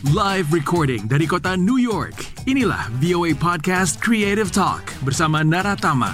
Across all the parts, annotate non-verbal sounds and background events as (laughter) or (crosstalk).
Live recording dari kota New York. Inilah VOA Podcast Creative Talk bersama Naratama.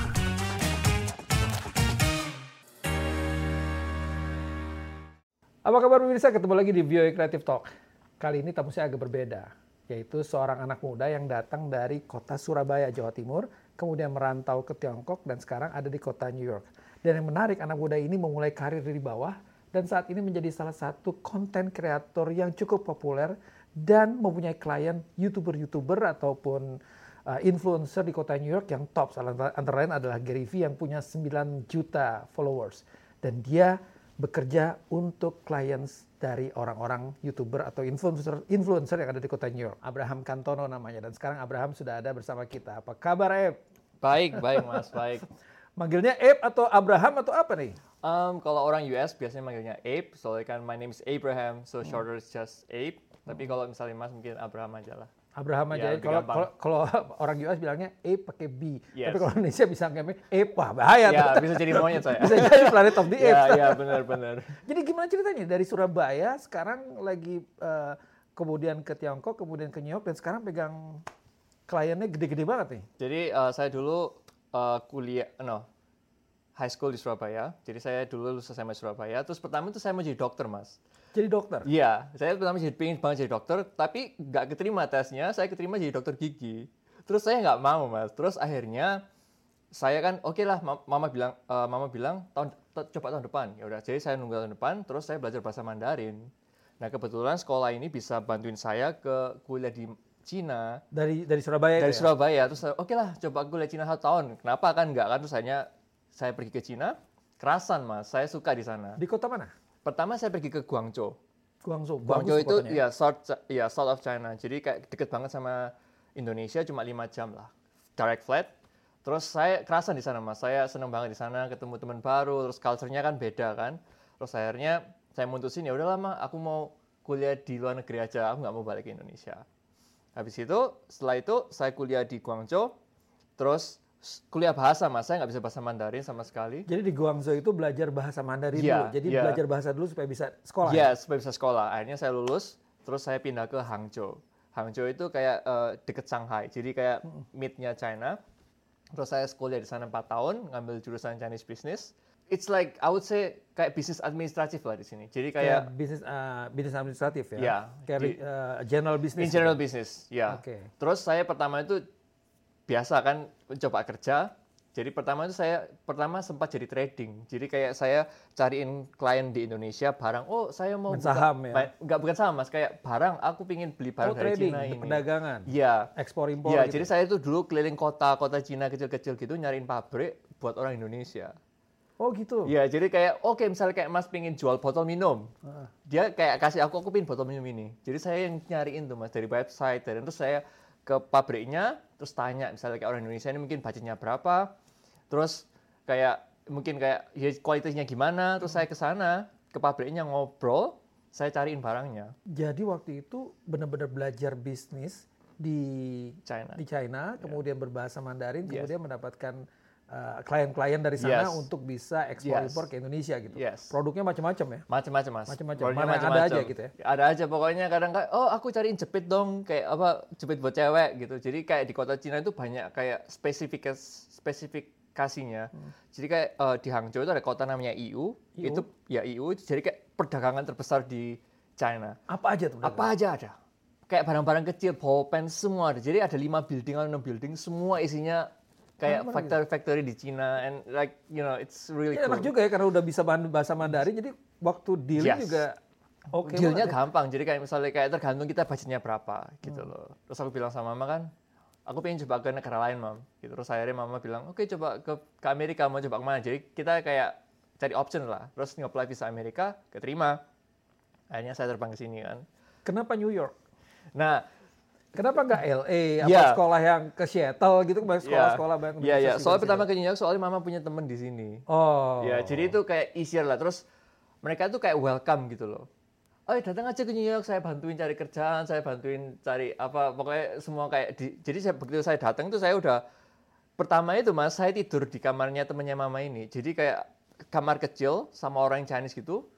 Apa kabar pemirsa? Ketemu lagi di VOA Creative Talk. Kali ini tamu saya agak berbeda, yaitu seorang anak muda yang datang dari kota Surabaya, Jawa Timur, kemudian merantau ke Tiongkok dan sekarang ada di kota New York. Dan yang menarik, anak muda ini memulai karir dari bawah dan saat ini menjadi salah satu konten kreator yang cukup populer dan mempunyai klien YouTuber-YouTuber ataupun uh, influencer di kota New York yang top. Salah antara lain adalah Gary Vee yang punya 9 juta followers. Dan dia bekerja untuk klien dari orang-orang YouTuber atau influencer influencer yang ada di kota New York. Abraham Kantono namanya. Dan sekarang Abraham sudah ada bersama kita. Apa kabar, Eb? Baik, baik Mas, baik. (laughs) Manggilnya Eb atau Abraham atau apa nih? Um, kalau orang US biasanya manggilnya Abe, soalnya kan my name is Abraham, so shorter is just Abe. Tapi kalau misalnya Mas mungkin Abraham aja lah. Abraham aja. Ya, kalau, kalau kalau (laughs) orang US bilangnya Abe pakai B. Yes. Tapi kalau Indonesia bisa ngambil Abe, wah bahaya Ya, tuh. bisa jadi monyet saya. (laughs) bisa jadi Planet of the (laughs) Apes. Ya, ya, benar-benar. Jadi gimana ceritanya dari Surabaya sekarang lagi eh, kemudian ke Tiongkok, kemudian ke New York dan sekarang pegang kliennya gede-gede banget nih. Jadi uh, saya dulu uh, kuliah, no, high school di Surabaya. Jadi saya dulu lulus SMA Surabaya. Terus pertama itu saya mau jadi dokter, Mas. Jadi dokter. Iya, saya pertama jadi pengen banget jadi dokter, tapi nggak keterima tesnya. Saya keterima jadi dokter gigi. Terus saya nggak mau, Mas. Terus akhirnya saya kan oke lah, ma- mama bilang, eh, mama bilang tahun coba tahun depan. Ya udah, jadi saya nunggu tahun depan. Terus saya belajar bahasa Mandarin. Nah kebetulan sekolah ini bisa bantuin saya ke kuliah di Cina Dari dari Surabaya dari ya? Surabaya. Terus oke lah, coba kuliah Cina satu tahun. Kenapa kan nggak kan? Terus akhirnya saya pergi ke Cina. Kerasan mas, saya suka di sana. Di kota mana? Pertama saya pergi ke Guangzhou. Guangzhou. Guangzhou itu kotanya. ya south ya south of China. Jadi kayak deket banget sama Indonesia cuma lima jam lah. Direct flight. Terus saya kerasan di sana mas. Saya seneng banget di sana ketemu teman baru. Terus culture-nya kan beda kan. Terus akhirnya saya mutusin ya udah lama aku mau kuliah di luar negeri aja. Aku nggak mau balik ke Indonesia. Habis itu setelah itu saya kuliah di Guangzhou. Terus kuliah bahasa mas. Saya nggak bisa bahasa Mandarin sama sekali. Jadi di Guangzhou itu belajar bahasa Mandarin Iya, dulu. Jadi iya. belajar bahasa dulu supaya bisa sekolah. Iya, ya? supaya bisa sekolah. Akhirnya saya lulus, terus saya pindah ke Hangzhou. Hangzhou itu kayak eh, deket Shanghai, jadi kayak mid-nya China. Terus saya sekolah di sana 4 tahun, ngambil jurusan Chinese Business. It's like, I would say, kayak bisnis administratif lah di sini. Jadi Kayak kayak bisnis eh, bisnis administratif ya. Iya. Kayak Di- eh, general business. in general business, ya. Oke. Terus saya pertama itu biasa kan coba kerja. Jadi pertama itu saya pertama sempat jadi trading. Jadi kayak saya cariin klien di Indonesia barang. Oh saya mau Main buka- saham ya? main- Nggak bukan saham mas. Kayak barang. Aku pingin beli barang Oh, dari trading, Cina ini. perdagangan. Iya. Ekspor impor Iya. gitu. Jadi saya itu dulu keliling kota-kota Cina kecil-kecil gitu nyariin pabrik buat orang Indonesia. Oh gitu. Iya. Jadi kayak oke misalnya kayak mas pingin jual botol minum. Ah. Dia kayak kasih aku aku pingin botol minum ini. Jadi saya yang nyariin tuh mas dari website dan terus saya ke pabriknya terus tanya misalnya kayak orang Indonesia ini mungkin budgetnya berapa. Terus kayak mungkin kayak ya kualitasnya gimana. Terus saya ke sana ke pabriknya ngobrol. Saya cariin barangnya Jadi waktu itu benar-benar belajar bisnis di China. di China, kemudian berbahasa Mandarin, Yes. kemudian mendapatkan klien-klien dari sana Yes. untuk bisa ekspor Yes. impor ke Indonesia gitu. Yes. Produknya macam-macam ya. Macam-macam mas. Macam-macam. Mana ada macam-macam. aja gitu ya? Ada aja pokoknya kadang kayak oh aku cariin jepit dong kayak apa jepit buat cewek gitu. Jadi kayak di kota Cina itu banyak kayak spesifikas spesifikasinya. Hmm. Jadi kayak eh, di Hangzhou itu ada kota namanya IU. IU? Itu ya IU jadi kayak perdagangan terbesar di China. Apa aja tuh? Apa aja ada. Kayak barang-barang kecil, pulpen semua ada. Jadi ada lima building atau enam building semua isinya kayak gitu. factory-factory di Cina and like you know it's really Ya, cool. enak juga ya karena udah bisa bahasa Mandarin, jadi waktu dealing Yes. juga oke Dealnya banget ya. gampang, jadi kayak misalnya kayak tergantung kita budgetnya berapa gitu Hmm. loh. Terus aku bilang sama mama kan, aku pengen coba ke negara lain mam. Gitu. Terus akhirnya mama bilang, oke coba ke, ke Amerika, mau coba ke mana? Jadi kita kayak cari option lah. Terus nge-apply visa Amerika, keterima. Akhirnya saya terbang ke sini kan. Kenapa New York? Nah, Kenapa nggak LA? Apa Iya. sekolah yang ke Seattle gitu? Banyak ya, sekolah-sekolah banyak Iya, iya. di pertama ke New York, soalnya mama punya temen di sini. Oh. Ya, jadi itu kayak easier lah. Terus mereka tuh kayak welcome gitu loh. Oh datang aja ke New York, saya bantuin cari kerjaan, saya bantuin cari apa, pokoknya semua kayak di, jadi saya, begitu saya datang tuh saya udah pertama itu mas, saya tidur di kamarnya temennya mama ini. Jadi kayak kamar kecil sama orang Chinese gitu.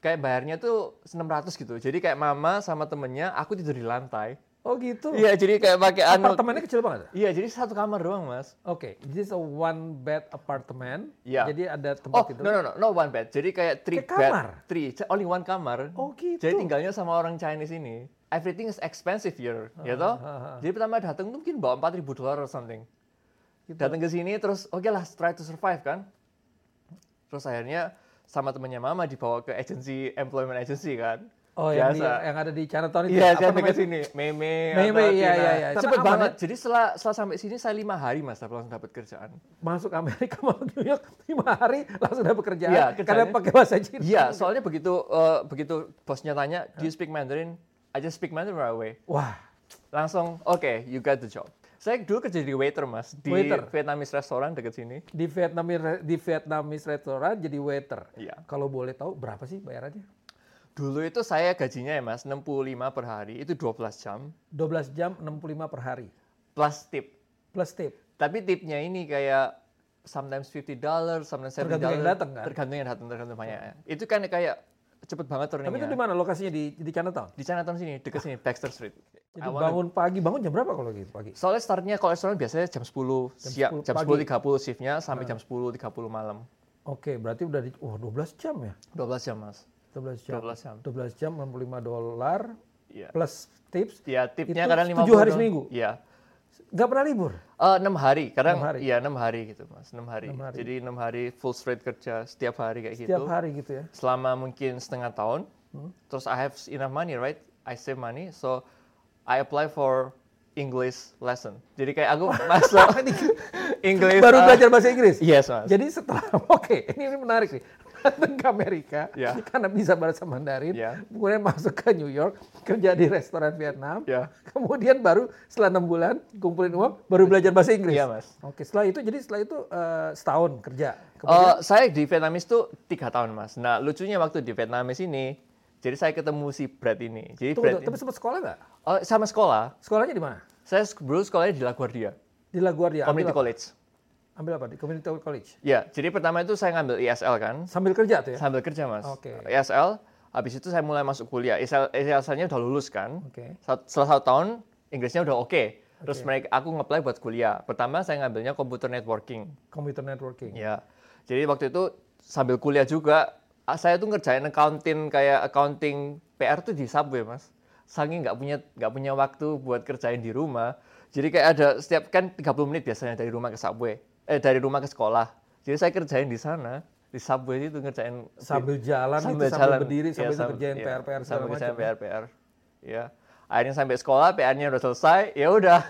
kayak bayarnya tuh 600 gitu. Jadi kayak mama sama temennya, aku tidur di lantai. Oh gitu. Iya, jadi kayak pakai anu. Apartemennya kecil banget. Iya, jadi satu kamar doang, Mas. Oke, this is a one bed apartment. Iya. Jadi ada Oh, tempat tidur. no, no, no, no one bed. Jadi kayak three Kayak kamar? bed, three, only one kamar. Oh, gitu. Jadi tinggalnya sama orang Chinese ini. Everything is expensive here, ya toh? Jadi pertama datang tuh mungkin bawa 4000 dolar or something. Gitu. Datang ke sini terus oke lah try to survive kan. Terus akhirnya sama temennya mama dibawa ke agency employment agency kan. Oh, yang, di, Biasa. yang ada di Chinatown itu. Iya, apa saya dekat itu? sini. Meme, Meme, iya, Tina. iya, iya. Cepet banget. Jadi setelah setelah sampai sini saya lima hari mas, saya langsung dapat kerjaan. Masuk Amerika, (laughs) masuk New York, lima hari langsung dapat kerjaan. Iya, karena pakai bahasa Cina. Iya, soalnya begitu eh, begitu bosnya tanya, do you speak Mandarin? I just speak Mandarin right away. Wah, Langsung, oke, you got the job. Saya dulu kerja di waiter mas, di Waiter. Vietnamese restaurant deket sini. di Vietnamese di Vietnamese restoran jadi waiter. Iya. Kalau boleh tahu berapa sih bayarannya? Dulu itu saya gajinya ya mas, 65 per hari, itu 12 jam, 12 jam 65 per hari plus tip. plus tip. Tapi tipnya ini kayak sometimes 50 dollars, sometimes 70 Tergantung yang dollar. datang, kan? Tergantung yang datang, tergantung banyaknya. Itu kan kayak cepet banget Tapi turningnya. itu di mana lokasinya di di Chinatown? Di Chinatown sini, deket sini, Baxter Street. Jadi wanna- bangun pagi, bangun jam berapa kalau gitu pagi? Soalnya startnya kalau restoran biasanya jam 10 siap, 10 jam pagi. 10.30 shiftnya sampai jam 10.30 malam. Oke, berarti udah di oh 12 jam ya? 12 jam mas. 12 jam. 12 jam. 12 jam 65 dolar Iya. plus tips. Ya tipnya Itu kadang 50 tujuh hari doang. seminggu? Iya. Nggak pernah libur. Eh, enam hari, kadang Enam hari? iya enam hari gitu mas, enam hari. Enam hari. Jadi enam hari full straight kerja setiap hari kayak Setiap gitu. hari gitu ya. Selama mungkin setengah tahun. Hmm. Terus I have enough money, right? I save money, so I apply for English lesson. Jadi kayak aku (laughs) masuk English. Baru uh, belajar bahasa Inggris. Yes mas. Jadi setelah (laughs) oke, ini, ini menarik nih. Datang ke Amerika Ya. karena bisa bahasa Mandarin, Ya. kemudian masuk ke New York, kerja di restoran Vietnam, Ya. kemudian baru setelah enam bulan kumpulin uang, baru belajar bahasa Inggris. Iya, Mas. Oke, setelah itu jadi setelah itu eh, setahun kerja. Eh, saya di Vietnamese tuh tiga tahun mas. Nah lucunya waktu di Vietnamese ini, jadi saya ketemu si Brad ini. Jadi Tunggu, Brad tunggu, tapi sempat sekolah nggak? oh, sama sekolah. Sekolahnya di mana? Saya dulu sekolahnya di LaGuardia, Di LaGuardia. Community ambil? College. Ambil apa? Di Community College. Ya, jadi pertama itu saya ngambil ISL kan, Sambil kerja tuh ya? sambil kerja mas. Oke. ISL, habis itu saya mulai masuk kuliah. ISL, ISL-nya udah lulus kan. Oke. Sat- Setelah satu tahun, Inggrisnya udah oke. Terus mereka, aku nge-apply buat kuliah. Pertama saya ngambilnya computer networking. Computer networking. Ya, jadi waktu itu sambil kuliah juga, saya tuh ngerjain accounting kayak accounting PR tuh di Subway mas. Saking nggak punya nggak punya waktu buat kerjain di rumah. Jadi kayak ada setiap kan 30 menit biasanya dari rumah ke Subway, eh dari rumah ke sekolah. Jadi saya kerjain di sana di Subway itu ngerjain Sambil jalan sambil itu, sambil jalan. berdiri, Iya, sambil itu sam- kerjain iya, PR-PR segala sambil kerjain macam. ya. PR-PR. Ya. Akhirnya sampai sekolah, PR-nya udah selesai, ya udah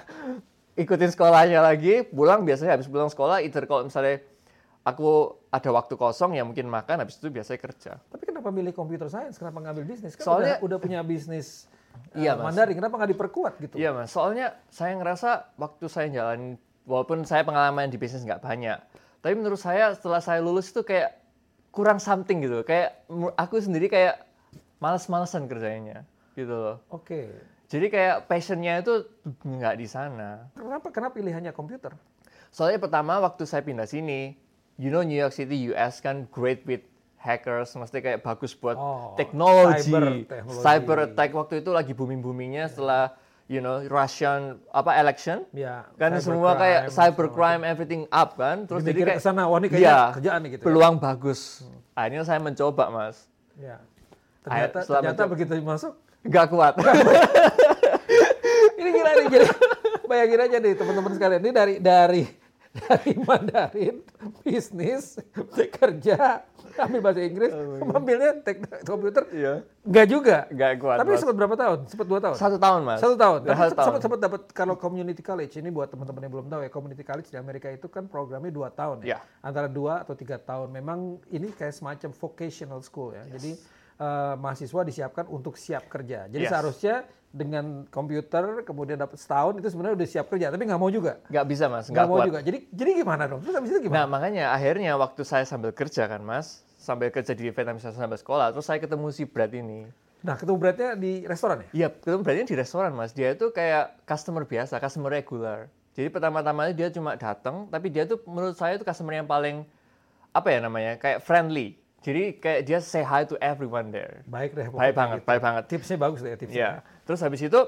ikutin sekolahnya lagi, pulang biasanya habis pulang sekolah, either kalau misalnya aku ada waktu kosong ya mungkin makan, habis itu biasanya kerja. Tapi kenapa milih computer science? Kenapa ngambil bisnis? Kan Soalnya- udah, udah punya bisnis Iya, eh, Mas. Mandarin, kenapa nggak diperkuat gitu? Iya mas, soalnya saya ngerasa waktu saya jalan, walaupun saya pengalaman di bisnis nggak banyak, tapi menurut saya setelah saya lulus itu kayak kurang something gitu, kayak aku sendiri kayak males-malesan kerjanya gitu loh. Oke. Jadi kayak passionnya itu nggak di sana. Kenapa kenapa pilihannya komputer? Soalnya pertama waktu saya pindah sini, you know New York City US kan great with hackers, mesti kayak bagus buat Oh, teknologi, cyber teknologi. cyber attack waktu itu lagi booming boomingnya setelah you know Russian apa election, Ya, kan semua kayak crime, cybercrime everything up kan, terus Jadi kayak sana, wah ini kayaknya iya, kerjaan nih gitu ya. peluang bagus. Akhirnya saya mencoba mas, Ya. Ternyata, ternyata mencoba- begitu masuk, nggak kuat. (laughs) ini gila nih. Jadi bayangin aja nih teman-teman sekalian, ini dari dari dari Mandarin, bisnis, kerja, ambil bahasa Inggris, ambilnya teknik komputer, Oh, Iya. enggak juga. Nggak kuat. Tapi sempat berapa tahun? Sempat dua tahun? satu tahun mas. Satu tahun. Tapi satu sempat sempat dapat kalau community college ini buat teman-teman yang belum tahu ya community college di Amerika itu kan programnya dua tahun ya. Ya. Antara dua atau tiga tahun. Memang ini kayak semacam vocational school ya. Jadi eh, mahasiswa disiapkan untuk siap kerja. Jadi Yes. seharusnya dengan komputer kemudian dapat setahun itu sebenarnya udah siap kerja tapi nggak mau juga. Nggak bisa mas, Nggak mau kuat. juga. Jadi jadi gimana dong? Terus habis itu Nah gimana? makanya akhirnya waktu saya sambil kerja kan mas, sambil kerja di Vietnamese sambil sekolah, terus saya ketemu si Brad ini. Nah, ketemu beratnya di restoran ya? Iya, ketemu Brad ini di restoran mas. Dia itu kayak customer biasa, customer regular. Jadi pertama-tamanya dia cuma datang, tapi dia tuh menurut saya itu customer yang paling apa ya namanya, kayak friendly. Jadi kayak dia say hi to everyone there. Baik deh. Baik banget, gitu. baik banget. Tipsnya bagus deh tipsnya. Ya. Terus habis itu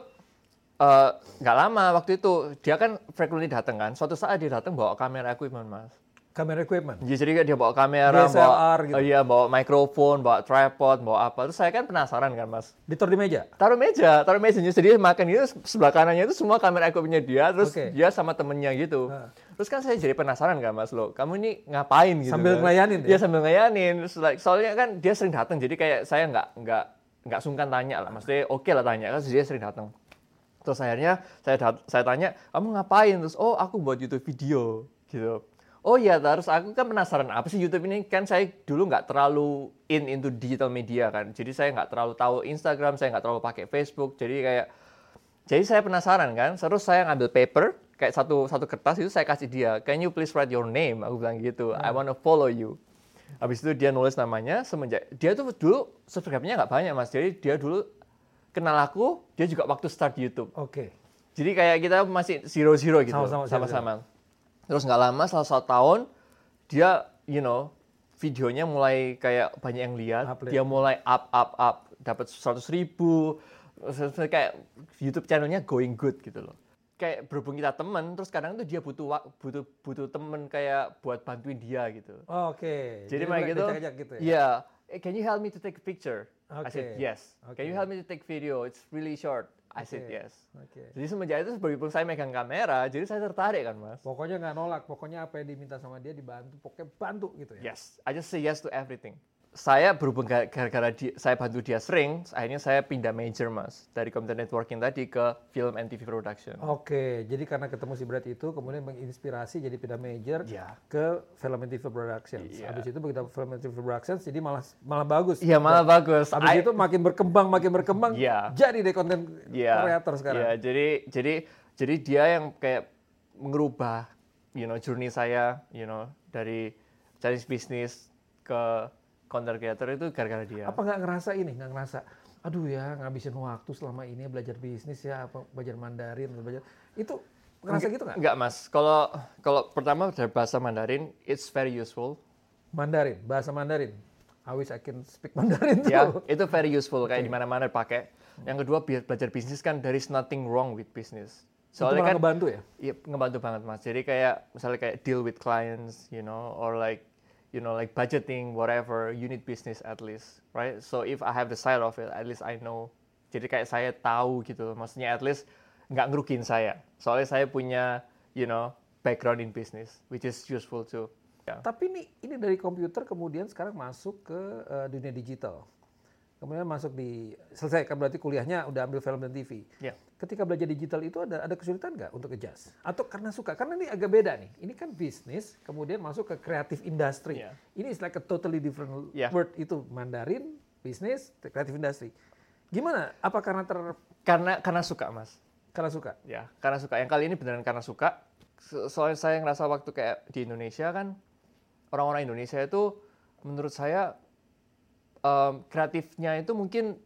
eh, nggak lama waktu itu dia kan frequently datang kan. Suatu saat dia datang bawa kamera equipment mas. Kamera equipment. Ya, Jadi dia bawa kamera, DSLR bawa, gitu. oh iya, bawa mikrofon, bawa tripod, bawa apa. Terus saya kan penasaran kan mas. Ditaruh di meja. Taruh meja, taruh mejanya. Jadi makan itu sebelah kanannya itu semua kamera equipmentnya dia, terus Oke. dia sama temennya gitu. Terus kan saya jadi penasaran kan mas lo, kamu ini ngapain gitu? Sambil kan? ngelayanin ya? Iya sambil ngelayanin. Soalnya kan dia sering datang, jadi kayak saya nggak nggak nggak sungkan tanya lah. Maksudnya oke lah tanya, kan dia sering datang. Terus akhirnya saya dat- saya tanya, kamu ngapain? Terus oh aku buat YouTube video gitu. Oh iya, terus aku kan penasaran apa sih YouTube ini? Kan saya dulu nggak terlalu in into digital media kan. Jadi saya nggak terlalu tahu Instagram, saya nggak terlalu pakai Facebook. Jadi kayak jadi saya penasaran kan, terus saya ngambil paper, kayak satu satu kertas itu saya kasih dia, can you please write your name? Aku bilang gitu, I wanna follow you. Habis itu dia nulis namanya, semenjak dia tuh dulu subscribe-nya nggak banyak mas, jadi dia dulu kenal aku, dia juga waktu start YouTube. Oke. Jadi kayak kita masih zero zero gitu, Sama-sama, sama-sama. Terus nggak lama, setelah satu tahun, dia, you know, videonya mulai kayak banyak yang lihat, dia mulai up up up, dapat 100 ribu, kayak YouTube channelnya going good gitu loh. Kayak berhubung kita temen, terus kadang tuh dia butuh butuh butuh temen kayak buat bantuin dia gitu. Oh, Oke. Jadi kayak gitu, gitu ya. iya, "Eh, can you help me to take a picture? I said yes. Can you help me to take video? It's really short. I said yes. Oke. Jadi semenjak itu berhubung saya megang kamera, jadi saya tertarik kan mas. Pokoknya nggak nolak, pokoknya apa yang diminta sama dia dibantu, pokoknya bantu gitu ya. Yes, I just say yes to everything. Saya berhubung ga- gara-gara di- saya bantu dia sering, akhirnya saya pindah major mas dari computer networking tadi ke film and TV production. Oke, jadi karena ketemu si Brad itu kemudian menginspirasi jadi pindah major Iya. ke film and TV Productions. Iya. Habis itu begitu film and TV Productions jadi malah malah bagus. Iya malah bagus. Habis I- itu makin berkembang, makin berkembang, Iya. jadi deh konten Iya, kreator sekarang. Iya, jadi jadi jadi dia yang kayak merubah you know journey saya, you know, dari Chinese business ke content creator itu gara-gara dia. Apa nggak ngerasa ini, nggak ngerasa, aduh ya ngabisin waktu selama ini belajar bisnis ya, apa belajar Mandarin, belajar itu ngerasa gitu nggak? Enggak, Mas. Kalau kalau pertama dari bahasa Mandarin, it's very useful. Mandarin, bahasa Mandarin. I wish I can speak (laughs) Mandarin tuh. Ya, itu very useful kayak di mana-mana dipakai. Yang kedua, belajar bisnis kan there is nothing wrong with business. itu Soalnya malah kan ngebantu ya. Iya, ngebantu banget mas. Jadi kayak misalnya kayak deal with clients, you know, or like you know like budgeting whatever, need business at least, right? So if I have the side of it, at least I know. Jadi kayak saya tahu gitu, maksudnya at least nggak ngerugiin saya. Soalnya saya punya you know background in business, which is useful too. Ya. Tapi ini ini dari komputer kemudian sekarang masuk ke eh, dunia digital. Kemudian masuk di selesai kan berarti kuliahnya udah ambil film dan TV. Ya. Ketika belajar digital itu ada ada kesulitan nggak untuk adjust? Atau karena suka? Karena ini agak beda nih. Ini kan bisnis, kemudian masuk ke kreatif industry. Ya. Ini is like a totally different Ya. word itu Mandarin, bisnis, kreatif industry. Gimana? Apa karena ter Karena karena suka mas. karena suka? Ya, karena suka. Yang kali ini beneran karena suka. So- Soalnya saya ngerasa waktu kayak di Indonesia kan orang-orang Indonesia itu menurut saya em, kreatifnya itu mungkin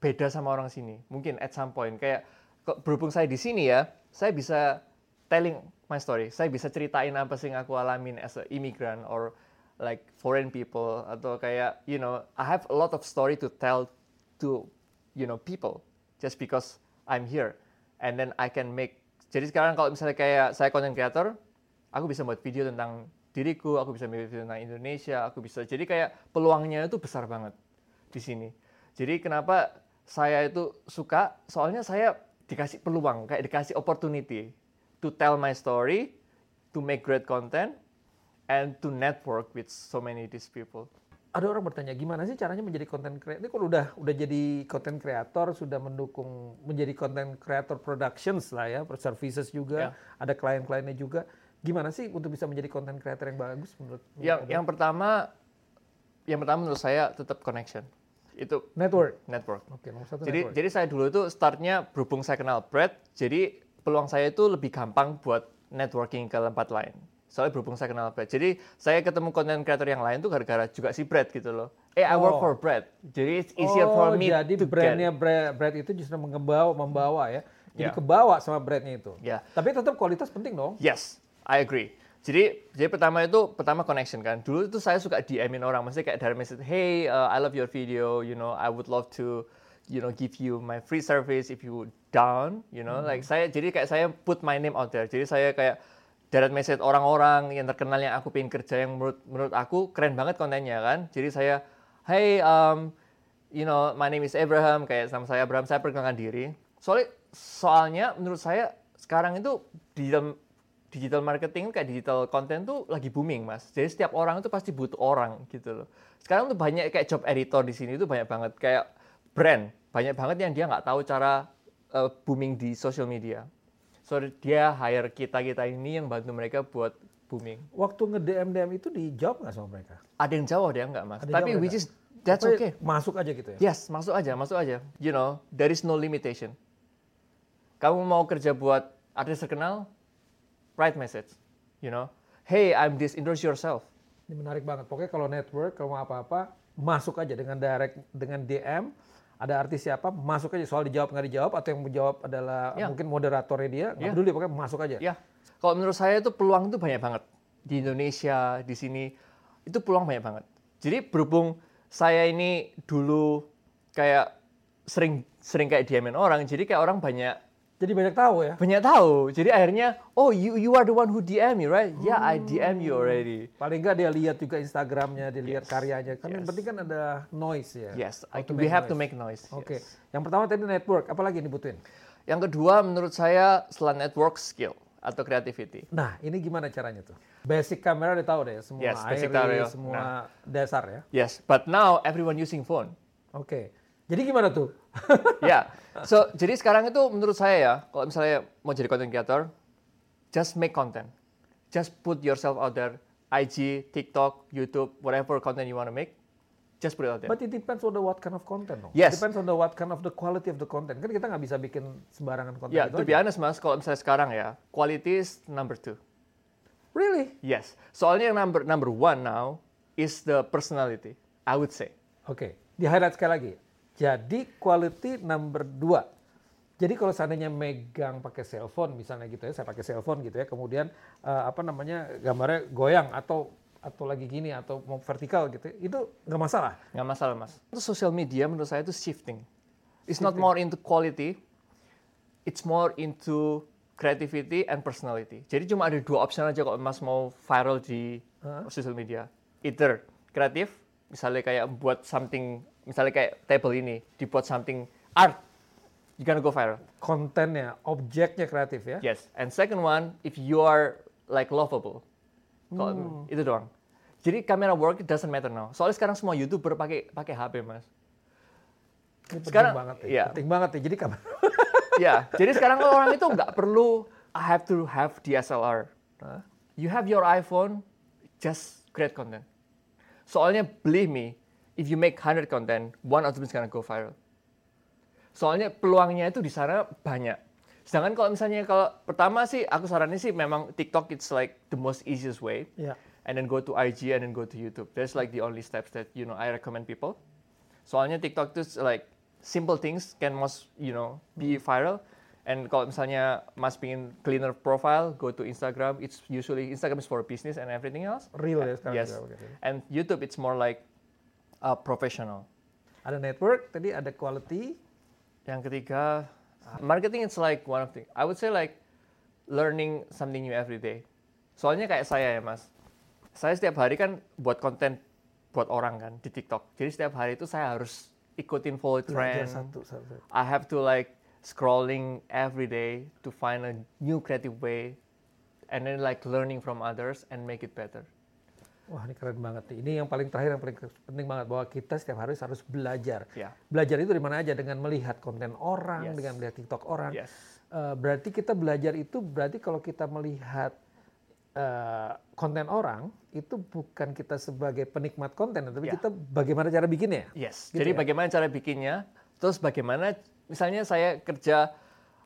beda sama orang sini. Mungkin at some point kayak berhubung saya di sini ya, saya bisa telling my story. Saya bisa ceritain apa sih yang aku alamin as a immigrant or like foreign people atau kayak you know, I have a lot of story to tell to you know people just because I'm here and then I can make jadi sekarang kalau misalnya kayak saya content creator aku bisa buat video tentang diriku aku bisa video tentang Indonesia aku bisa jadi kayak peluangnya itu besar banget di sini jadi kenapa saya itu suka soalnya saya dikasih peluang kayak dikasih opportunity to tell my story to make great content and to network with so many these people ada orang bertanya gimana sih caranya menjadi konten kreator? Ini kalau udah udah jadi konten kreator, sudah mendukung menjadi konten kreator productions lah ya, services juga, Ya. ada klien-kliennya juga. Gimana sih untuk bisa menjadi konten kreator yang bagus menurut? yang yang pertama yang pertama menurut saya tetap connection itu network. network Oke, nomor satu jadi network. jadi saya dulu itu startnya berhubung saya kenal Brad jadi peluang saya itu lebih gampang buat networking ke tempat lain soalnya berhubung saya kenal Brad jadi saya ketemu content creator yang lain tuh gara-gara juga si Brad gitu loh eh I work Oh. for Brad jadi it's easier for Oh, me jadi to brandnya Brad, Brad itu justru membawa membawa ya. Jadi Ya. kebawa sama brandnya itu. Ya. Tapi tetap kualitas penting dong. Yes, I agree. Jadi, jadi pertama itu pertama connection kan. Dulu itu saya suka DM-in orang, maksudnya kayak dari message, hey, uh, I love your video, you know, I would love to, you know, give you my free service if you down, you know, like saya jadi kayak saya put my name out there. Jadi saya kayak direct message orang-orang yang terkenal yang aku pengen kerja yang menurut menurut aku keren banget kontennya kan. Jadi saya, hey, um, you know, my name is Abraham, kayak sama saya Abraham, saya perkenalkan diri. Soalnya, soalnya menurut saya sekarang itu digital digital marketing kayak digital content tuh lagi booming mas. Jadi setiap orang itu pasti butuh orang gitu loh. Sekarang tuh banyak kayak job editor di sini tuh banyak banget kayak brand banyak banget yang dia nggak tahu cara uh, booming di social media. So dia hire kita kita ini yang bantu mereka buat booming. Waktu nge DM DM itu dijawab nggak sama mereka? Ada yang jawab ada yang nggak mas. Ada Tapi which is that's Apa, okay. Masuk aja gitu ya? Yes, masuk aja, masuk aja. You know, there is no limitation. Kamu mau kerja buat artis terkenal, write message. You know, hey, I'm this, introduce yourself. Ini menarik banget. Pokoknya kalau network, kalau mau apa-apa, masuk aja dengan direct, dengan DM. Ada artis siapa, masuk aja. Soal dijawab nggak dijawab, atau yang menjawab adalah Ya. mungkin moderatornya dia, nggak Ya. peduli, pokoknya masuk aja. Ya, kalau menurut saya itu peluang itu banyak banget di Indonesia, di sini itu peluang banyak banget. Jadi berhubung saya ini dulu kayak sering sering kayak diamin orang, jadi kayak orang banyak Jadi banyak tahu ya. banyak tahu. Jadi akhirnya, oh you you are the one who DM me, right? Yeah, I DM you already. Paling nggak dia lihat juga Instagramnya, dia lihat Yes. karyanya. Kan yang Yes. penting kan ada noise ya. Yes, I- we have to make noise. Oke. yes. Yang pertama tadi network, apalagi yang dibutuhin? Yang kedua menurut saya setelah network skill atau creativity. Nah, ini gimana caranya tuh? Basic kamera udah tahu deh, semua Yes, basic semua Nah. dasar ya. Yes, but now everyone using phone. Oke. Jadi gimana tuh? (laughs) ya, so jadi sekarang itu menurut saya ya, kalau misalnya mau jadi content creator, just make content, just put yourself out there, IG, TikTok, YouTube, whatever content you want to make, just put it out there. But it depends on the what kind of content dong. Yes. It depends on the what kind of the quality of the content. Kan kita nggak bisa bikin sembarangan konten Ya, itu to be aja. honest mas, kalau misalnya sekarang ya, quality is number two. Really? Yes, soalnya yang number number one now is the personality, I would say. Oke, di highlight sekali lagi. Jadi quality number dua. Jadi kalau seandainya megang pakai cellphone misalnya gitu ya, saya pakai cellphone gitu ya, kemudian eh, apa namanya gambarnya goyang atau atau lagi gini atau mau vertikal gitu, itu nggak masalah. Nggak masalah mas. Itu social media menurut saya itu shifting. It's not more into quality, it's more into creativity and personality. Jadi cuma ada dua option aja kalau mas mau viral di social media. Either kreatif, misalnya kayak buat something, misalnya kayak table ini, dibuat something art, you gonna go viral. Kontennya, objeknya kreatif ya. Yes. And second one, if you are like lovable. Kalau itu doang. Jadi camera work it doesn't matter now. Soalnya sekarang semua youtuber pakai pakai HP mas. Ini penting Sekarang- banget ya. iya. Penting banget ya. Jadi kamera. (laughs) ya, jadi sekarang orang itu nggak perlu I have to have DSLR. You have your iPhone, just create content. Soalnya believe me, if you make 100 content, one of them is gonna go viral. Soalnya peluangnya itu di sana banyak. Sedangkan kalau misalnya kalau pertama sih aku saranin sih memang TikTok it's like the most easiest way. ya. and then go to IG and then go to YouTube. That's like the only steps that you know I recommend people. Soalnya TikTok tuh like simple things can most you know be viral. And kalau misalnya Mas pingin cleaner profile, go to Instagram. It's usually Instagram is for business and everything else. Real ya sekarang. yes. begitu. And YouTube it's more like uh, professional. Ada network, tadi ada quality. Yang ketiga, marketing it's like one of the. I would say like learning something new every day. Soalnya kayak saya ya mas, saya setiap hari kan buat konten buat orang kan di TikTok. Jadi setiap hari itu saya harus ikutin follow trend. satu, satu. I have to like scrolling every day to find a new creative way, and then like learning from others and make it better. Wah ini keren banget nih. Ini yang paling terakhir yang paling penting banget bahwa kita setiap hari harus belajar. Ya. Belajar itu di mana aja dengan melihat konten orang, Yes. dengan melihat TikTok orang. Yes. Eh, berarti kita belajar itu berarti kalau kita melihat eh, konten orang itu bukan kita sebagai penikmat konten, tapi Ya. kita bagaimana cara bikinnya. Yes. Gitu Jadi ya? bagaimana cara bikinnya? Terus bagaimana misalnya saya kerja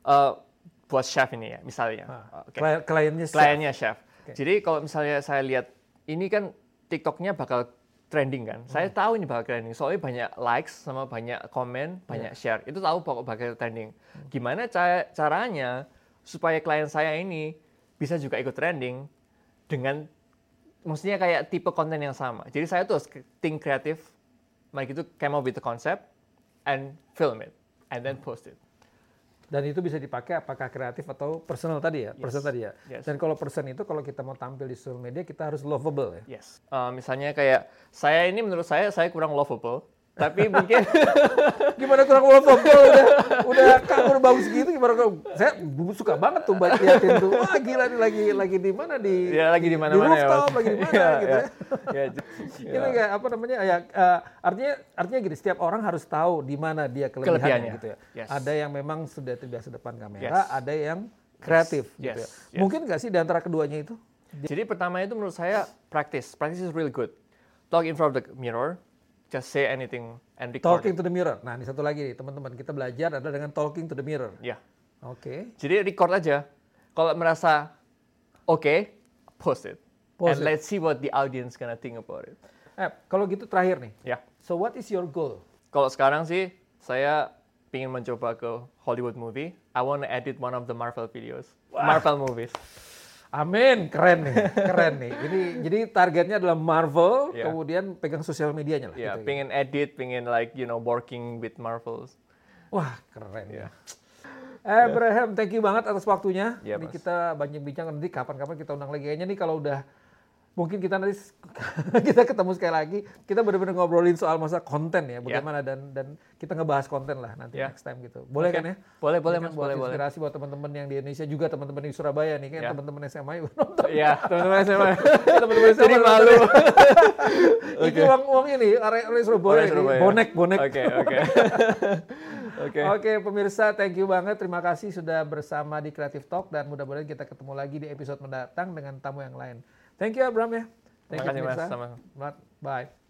uh, buat chef ini ya, misalnya. Oke. klien- kliennya chef. Kliennya chef. Oke. Jadi kalau misalnya saya lihat ini kan TikToknya bakal trending kan. Saya Hmm. tahu ini bakal trending. Soalnya banyak likes sama banyak komen, banyak Iya. share. Itu tahu pokok bakal trending. Hmm. Gimana ca- caranya supaya klien saya ini bisa juga ikut trending? dengan maksudnya kayak tipe konten yang sama. Jadi saya tuh think kreatif, mari gitu came up with the concept and film it and then post it. Dan itu bisa dipakai apakah kreatif atau personal tadi ya, person tadi ya. Yes. Dan kalau person itu kalau kita mau tampil di social media kita harus lovable ya. Yes. Uh, misalnya kayak saya ini menurut saya saya kurang lovable, tapi mungkin (laughs) Gimana kurang lovable udah udah kabur bagus gitu gimana kok? Saya suka banget tuh baca liatin tuh. Wah gila nih lagi lagi di mana di ya lagi di mana-mana di ya. rooftop, Mas. lagi di mana (laughs) Iya, gitu iya. ya. (laughs) Ya, j- Ini kayak apa namanya ya eh, artinya artinya gini setiap orang harus tahu di mana dia kelebihannya, Kelebihannya. gitu ya. Yes. Ada yang memang sudah terbiasa depan kamera, Yes. ada yang kreatif Yes. gitu ya. Yes. Mungkin nggak sih di antara keduanya itu? Jadi pertama itu menurut saya practice. Practice is really good. Talk in front of the mirror, just say anything and record Talking it. to the mirror. Nah, ini satu lagi nih teman-teman kita belajar adalah dengan talking to the mirror. Ya. Oke. Jadi record aja. Kalau merasa oke, post it. Post and it. let's see what the audience gonna think about it. Eh, kalau gitu terakhir nih. Ya. So what is your goal? Kalau sekarang sih saya ingin mencoba ke Hollywood movie. I want to edit one of the Marvel videos. Marvel movies. Amin, keren nih, keren nih. (laughs) Ini jadi targetnya adalah Marvel, Iya. kemudian pegang sosial medianya lah. Ya, gitu. pengen edit, pengen like you know working with Marvels. Wah, keren ya. Ya. Eh, Abraham, thank you banget atas waktunya. Iya, ini Mas. kita banyak bincang nanti kapan-kapan kita undang lagi. Kayaknya nih kalau udah mungkin kita nanti (laughs) kita ketemu sekali lagi, kita benar-benar ngobrolin soal masa konten ya, bagaimana dan dan kita ngebahas konten lah nanti Ya. next time gitu. Boleh Oke. kan ya? Boleh, boleh, kan Mas, buat boleh, boleh. inspirasi buat teman-teman yang di Indonesia juga teman-teman di Surabaya nih kan Ya. teman-teman SMA (laughs) nonton. Iya, teman-teman SMA. (laughs) teman-teman SMA Jadi malu. ya. Ini uang uang ini area area Surabaya. Surabaya. bonek bonek. Oke, oke. Oke. Oke pemirsa, thank you banget. Terima kasih sudah bersama di Creative Talk dan mudah-mudahan kita ketemu lagi di episode mendatang dengan tamu yang lain. Thank you Abram ya. Thank Terima you kasih, Mas. Selamat- Bye.